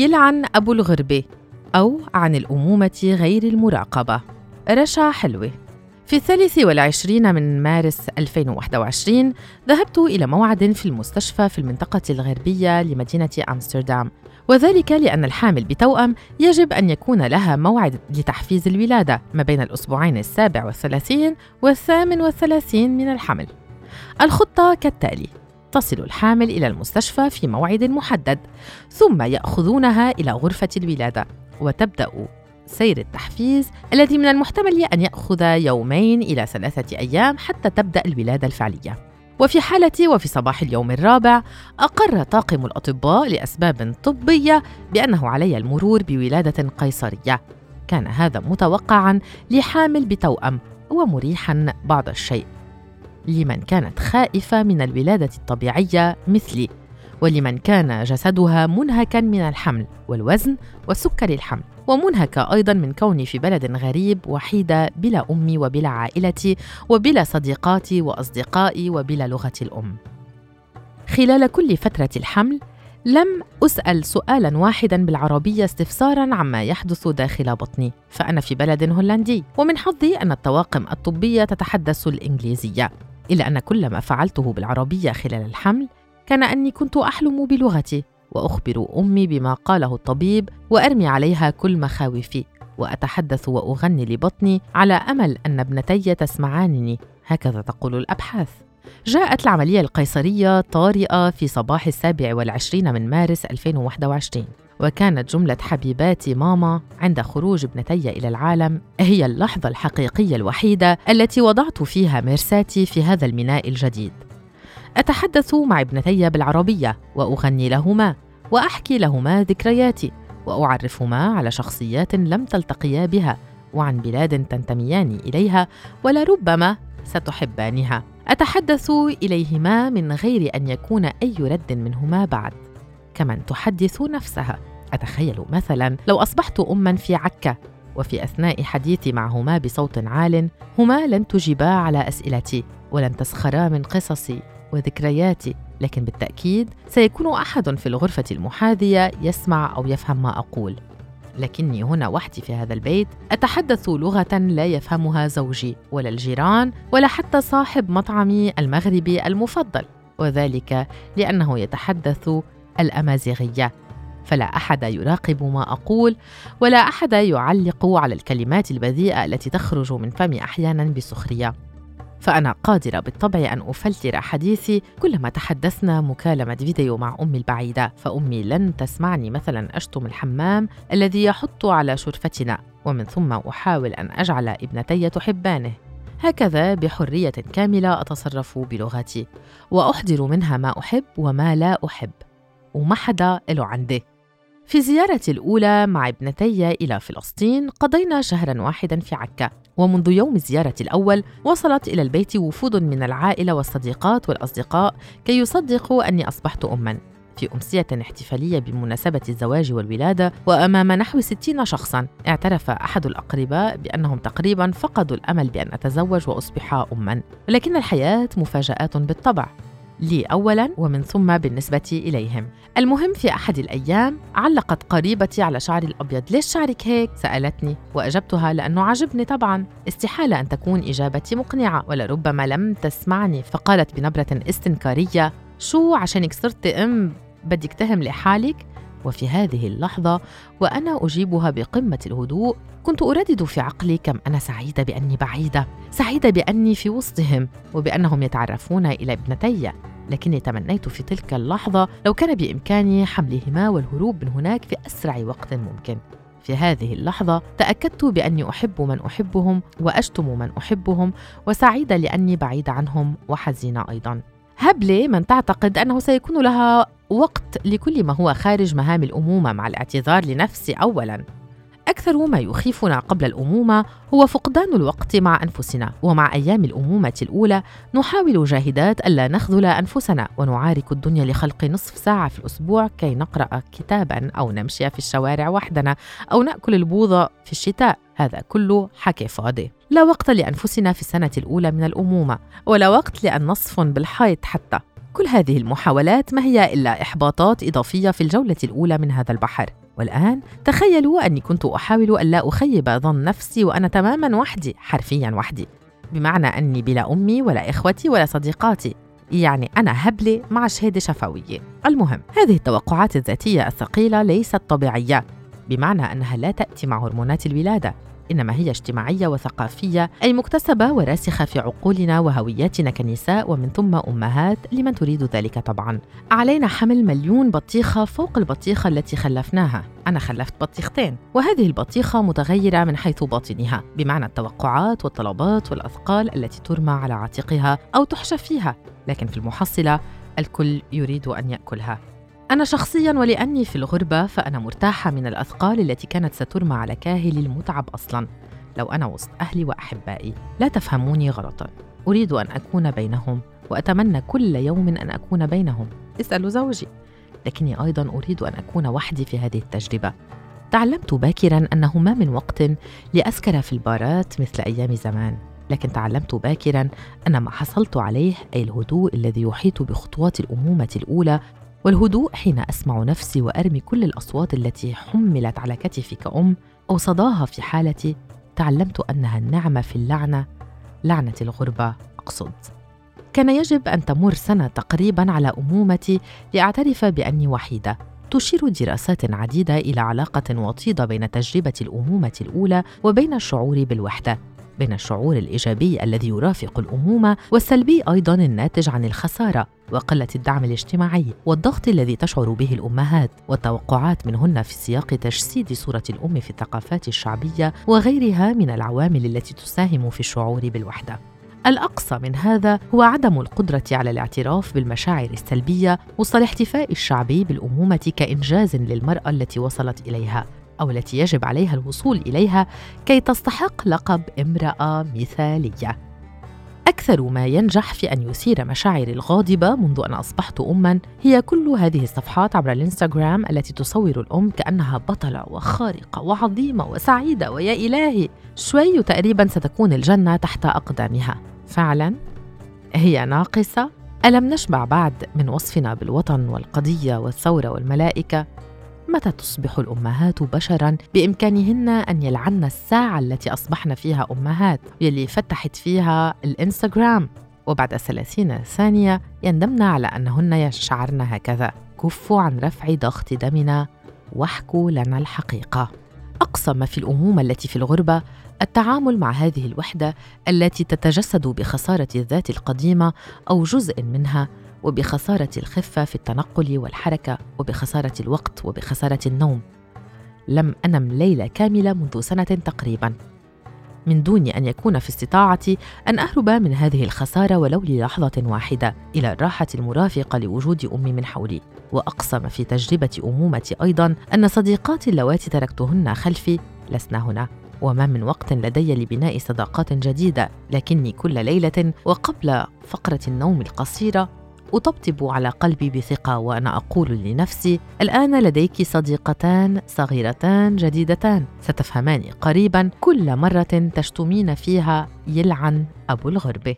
يلعن أبو الغربة أو عن الأمومة غير المراقبة. رشا حلوة. في الثالث والعشرين من مارس 2021 ذهبت إلى موعد في المستشفى في المنطقة الغربية لمدينة أمستردام وذلك لأن الحامل بتوأم يجب أن يكون لها موعد لتحفيز الولادة ما بين الأسبوعين السابع والثلاثين والثامن والثلاثين من الحمل. الخطة كالتالي تصل الحامل إلى المستشفى في موعد محدد ثم يأخذونها إلى غرفة الولادة وتبدأ سير التحفيز الذي من المحتمل أن يأخذ يومين إلى ثلاثة أيام حتى تبدأ الولادة الفعلية. وفي حالتي وفي صباح اليوم الرابع أقر طاقم الأطباء لأسباب طبية بأنه علي المرور بولادة قيصرية. كان هذا متوقعا لحامل بتوأم ومريحا بعض الشيء. لمن كانت خائفة من الولادة الطبيعية مثلي ولمن كان جسدها منهكا من الحمل والوزن وسكر الحمل ومنهكة أيضا من كوني في بلد غريب وحيدة بلا أمي وبلا عائلتي وبلا صديقاتي وأصدقائي وبلا لغة الأم. خلال كل فترة الحمل لم أسأل سؤالا واحدا بالعربية استفسارا عما يحدث داخل بطني فأنا في بلد هولندي ومن حظي أن الطواقم الطبية تتحدث الإنجليزية إلا أن كل ما فعلته بالعربية خلال الحمل كان أني كنت أحلم بلغتي وأخبر أمي بما قاله الطبيب وأرمي عليها كل مخاوفي وأتحدث وأغني لبطني على أمل أن ابنتي تسمعانني هكذا تقول الأبحاث. جاءت العملية القيصرية طارئة في صباح السابع والعشرين من مارس 2021 وكانت جملة حبيباتي ماما عند خروج ابنتي إلى العالم هي اللحظة الحقيقية الوحيدة التي وضعت فيها مرساتي في هذا الميناء الجديد. أتحدث مع ابنتي بالعربية وأغني لهما وأحكي لهما ذكرياتي وأعرفهما على شخصيات لم تلتقيا بها وعن بلاد تنتميان إليها ولربما ستحبانها. أتحدث إليهما من غير أن يكون أي رد منهما بعد. كمن تحدث نفسها. أتخيل مثلا لو أصبحت اما في عكا وفي أثناء حديثي معهما بصوت عال هما لن تجيبا على أسئلتي ولن تسخرا من قصصي وذكرياتي لكن بالتأكيد سيكون أحد في الغرفة المحاذية يسمع أو يفهم ما أقول. لكني هنا وحدي في هذا البيت أتحدث لغة لا يفهمها زوجي ولا الجيران ولا حتى صاحب مطعمي المغربي المفضل وذلك لأنه يتحدث الأمازيغية. فلا أحد يراقب ما أقول ولا أحد يعلق على الكلمات البذيئة التي تخرج من فمي أحيانا بسخرية. فأنا قادرة بالطبع أن أفلتر حديثي كلما تحدثنا مكالمة فيديو مع أمي البعيدة فأمي لن تسمعني. مثلا أشتم الحمام الذي يحط على شرفتنا ومن ثم أحاول أن أجعل ابنتي تحبانه. هكذا بحرية كاملة أتصرف بلغتي وأحضر منها ما أحب وما لا أحب. وما حدا له عندي. في زيارتي الأولى مع ابنتي إلى فلسطين قضينا شهرا واحدا في عكا. ومنذ يوم الزيارة الأول وصلت إلى البيت وفود من العائلة والصديقات والأصدقاء كي يصدقوا أني أصبحت أماً. في أمسية احتفالية بمناسبة الزواج والولادة وأمام نحو ستين شخصاً اعترف أحد الأقرباء بأنهم تقريباً فقدوا الأمل بأن أتزوج وأصبح أماً. ولكن الحياة مفاجآت بالطبع. لي اولا ومن ثم بالنسبة إليهم. المهم في أحد الأيام علقت قريبتي على شعري الأبيض. ليش شعرك هيك؟ سألتني وأجبتها لأنه عجبني طبعا. استحالة أن تكون إجابتي مقنعة ولربما لم تسمعني. فقالت بنبرة استنكارية شو؟ عشانك صرت أم بدك تهملي حالك وفي هذه اللحظة وأنا أجيبها بقمة الهدوء كنت أردد في عقلي كم أنا سعيدة بأني بعيدة سعيدة بأني في وسطهم وبأنهم يتعرفون إلى ابنتي. لكني تمنيت في تلك اللحظة لو كان بإمكاني حملهما والهروب من هناك في أسرع وقت ممكن. في هذه اللحظة تأكدت بأني أحب من أحبهم وأشتم من أحبهم وسعيدة لأني بعيدة عنهم وحزينة أيضا. هبلة من تعتقد أنه سيكون لها وقت لكل ما هو خارج مهام الأمومة مع الاعتذار لنفسي أولاً. أكثر ما يخيفنا قبل الأمومة هو فقدان الوقت مع أنفسنا ومع أيام الأمومة الأولى نحاول جاهدات ألا نخذل أنفسنا ونعارك الدنيا لخلق نصف ساعة في الأسبوع كي نقرأ كتابا أو نمشي في الشوارع وحدنا أو نأكل البوظة في الشتاء. هذا كله حكي فاضي. لا وقت لأنفسنا في السنة الأولى من الأمومة ولا وقت لأن نصفن بالحيط حتى. كل هذه المحاولات ما هي إلا إحباطات إضافية في الجولة الأولى من هذا البحر. والآن تخيلوا أني كنت أحاول ألا أخيب ظن نفسي وأنا تماما وحدي حرفيا وحدي. بمعنى أني بلا أمي ولا إخوتي ولا صديقاتي يعني أنا هبلة مع شهادة شفوية المهم هذه التوقعات الذاتية الثقيلة ليست طبيعية بمعنى أنها لا تأتي مع هرمونات الولادة. إنما هي اجتماعية وثقافية أي مكتسبة وراسخة في عقولنا وهوياتنا كنساء ومن ثم أمهات لمن تريد ذلك طبعا. علينا حمل مليون بطيخة فوق البطيخة التي خلفناها. أنا خلفت بطيختين وهذه البطيخة متغيرة من حيث باطنها بمعنى التوقعات والطلبات والأثقال التي ترمى على عاتقها أو تحشى فيها. لكن في المحصلة الكل يريد أن يأكلها. أنا شخصياً ولأني في الغربة فأنا مرتاحة من الأثقال التي كانت سترمى على كاهلي المتعب أصلاً. لو أنا وسط أهلي وأحبائي لا تفهموني غلطاً. أريد أن أكون بينهم وأتمنى كل يوم أن أكون بينهم. اسألوا زوجي. لكني أيضاً أريد أن أكون وحدي في هذه التجربة. تعلمت باكراً أنه ما من وقت لأسكر في البارات مثل أيام زمان. لكن تعلمت باكرا أن ما حصلت عليه أي الهدوء الذي يحيط بخطوات الأمومة الأولى والهدوء حين أسمع نفسي وأرمي كل الأصوات التي حملت على كتفي كأم أو صداها في حالتي تعلمت أنها النعمة في اللعنة لعنة الغربة أقصد. كان يجب أن تمر سنة تقريبا على أمومتي لأعترف بأني وحيدة. تشير دراسات عديدة إلى علاقة وطيدة بين تجربة الأمومة الأولى وبين الشعور بالوحدة. بين الشعور الإيجابي الذي يرافق الأمومة والسلبي أيضا الناتج عن الخسارة وقلة الدعم الاجتماعي والضغط الذي تشعر به الأمهات والتوقعات منهن في سياق تجسيد صورة الأم في الثقافات الشعبية وغيرها من العوامل التي تساهم في الشعور بالوحدة. الأقصى من هذا هو عدم القدرة على الاعتراف بالمشاعر السلبية وسط الاحتفاء الشعبي بالأمومة كإنجاز للمرأة التي وصلت إليها. أو التي يجب عليها الوصول إليها كي تستحق لقب امرأة مثالية. أكثر ما ينجح في أن يثير مشاعري الغاضبة منذ أن أصبحت أمًا هي كل هذه الصفحات عبر الإنستغرام التي تصور الأم كأنها بطلة وخارقة وعظيمة وسعيدة ويا إلهي شوي تقريبا ستكون الجنة تحت أقدامها. فعلاً هي ناقصة؟ ألم نشبع بعد من وصفنا بالوطن والقضية والثورة والملائكة؟ متى تصبح الأمهات بشرا بإمكانهن أن يلعن الساعة التي أصبحن فيها أمهات يلي فتحت فيها الإنستغرام؟ وبعد ثلاثين ثانية يندمن على أنهن يشعرن هكذا. كفوا عن رفع ضغط دمنا واحكوا لنا الحقيقة. أقصى ما في الأمومة التي في الغربة التعامل مع هذه الوحدة التي تتجسد بخسارة الذات القديمة أو جزء منها وبخسارة الخفة في التنقل والحركة وبخسارة الوقت وبخسارة النوم. لم أنم ليلة كاملة منذ سنة تقريبا. من دون أن يكون في استطاعتي أن أهرب من هذه الخسارة ولو للحظة واحدة إلى الراحة المرافقة لوجود أمي من حولي. ما في تجربة أمومتي أيضا أن صديقاتي اللواتي تركتهن خلفي لسنا هنا. وما من وقت لدي لبناء صداقات جديدة لكني كل ليلة وقبل فقرة النوم القصيرة أطبطب على قلبي بثقة وأنا أقول لنفسي الآن لديك صديقتان صغيرتان جديدتان. ستفهمان قريبا كل مرة تشتمين فيها يلعن أبو الغربة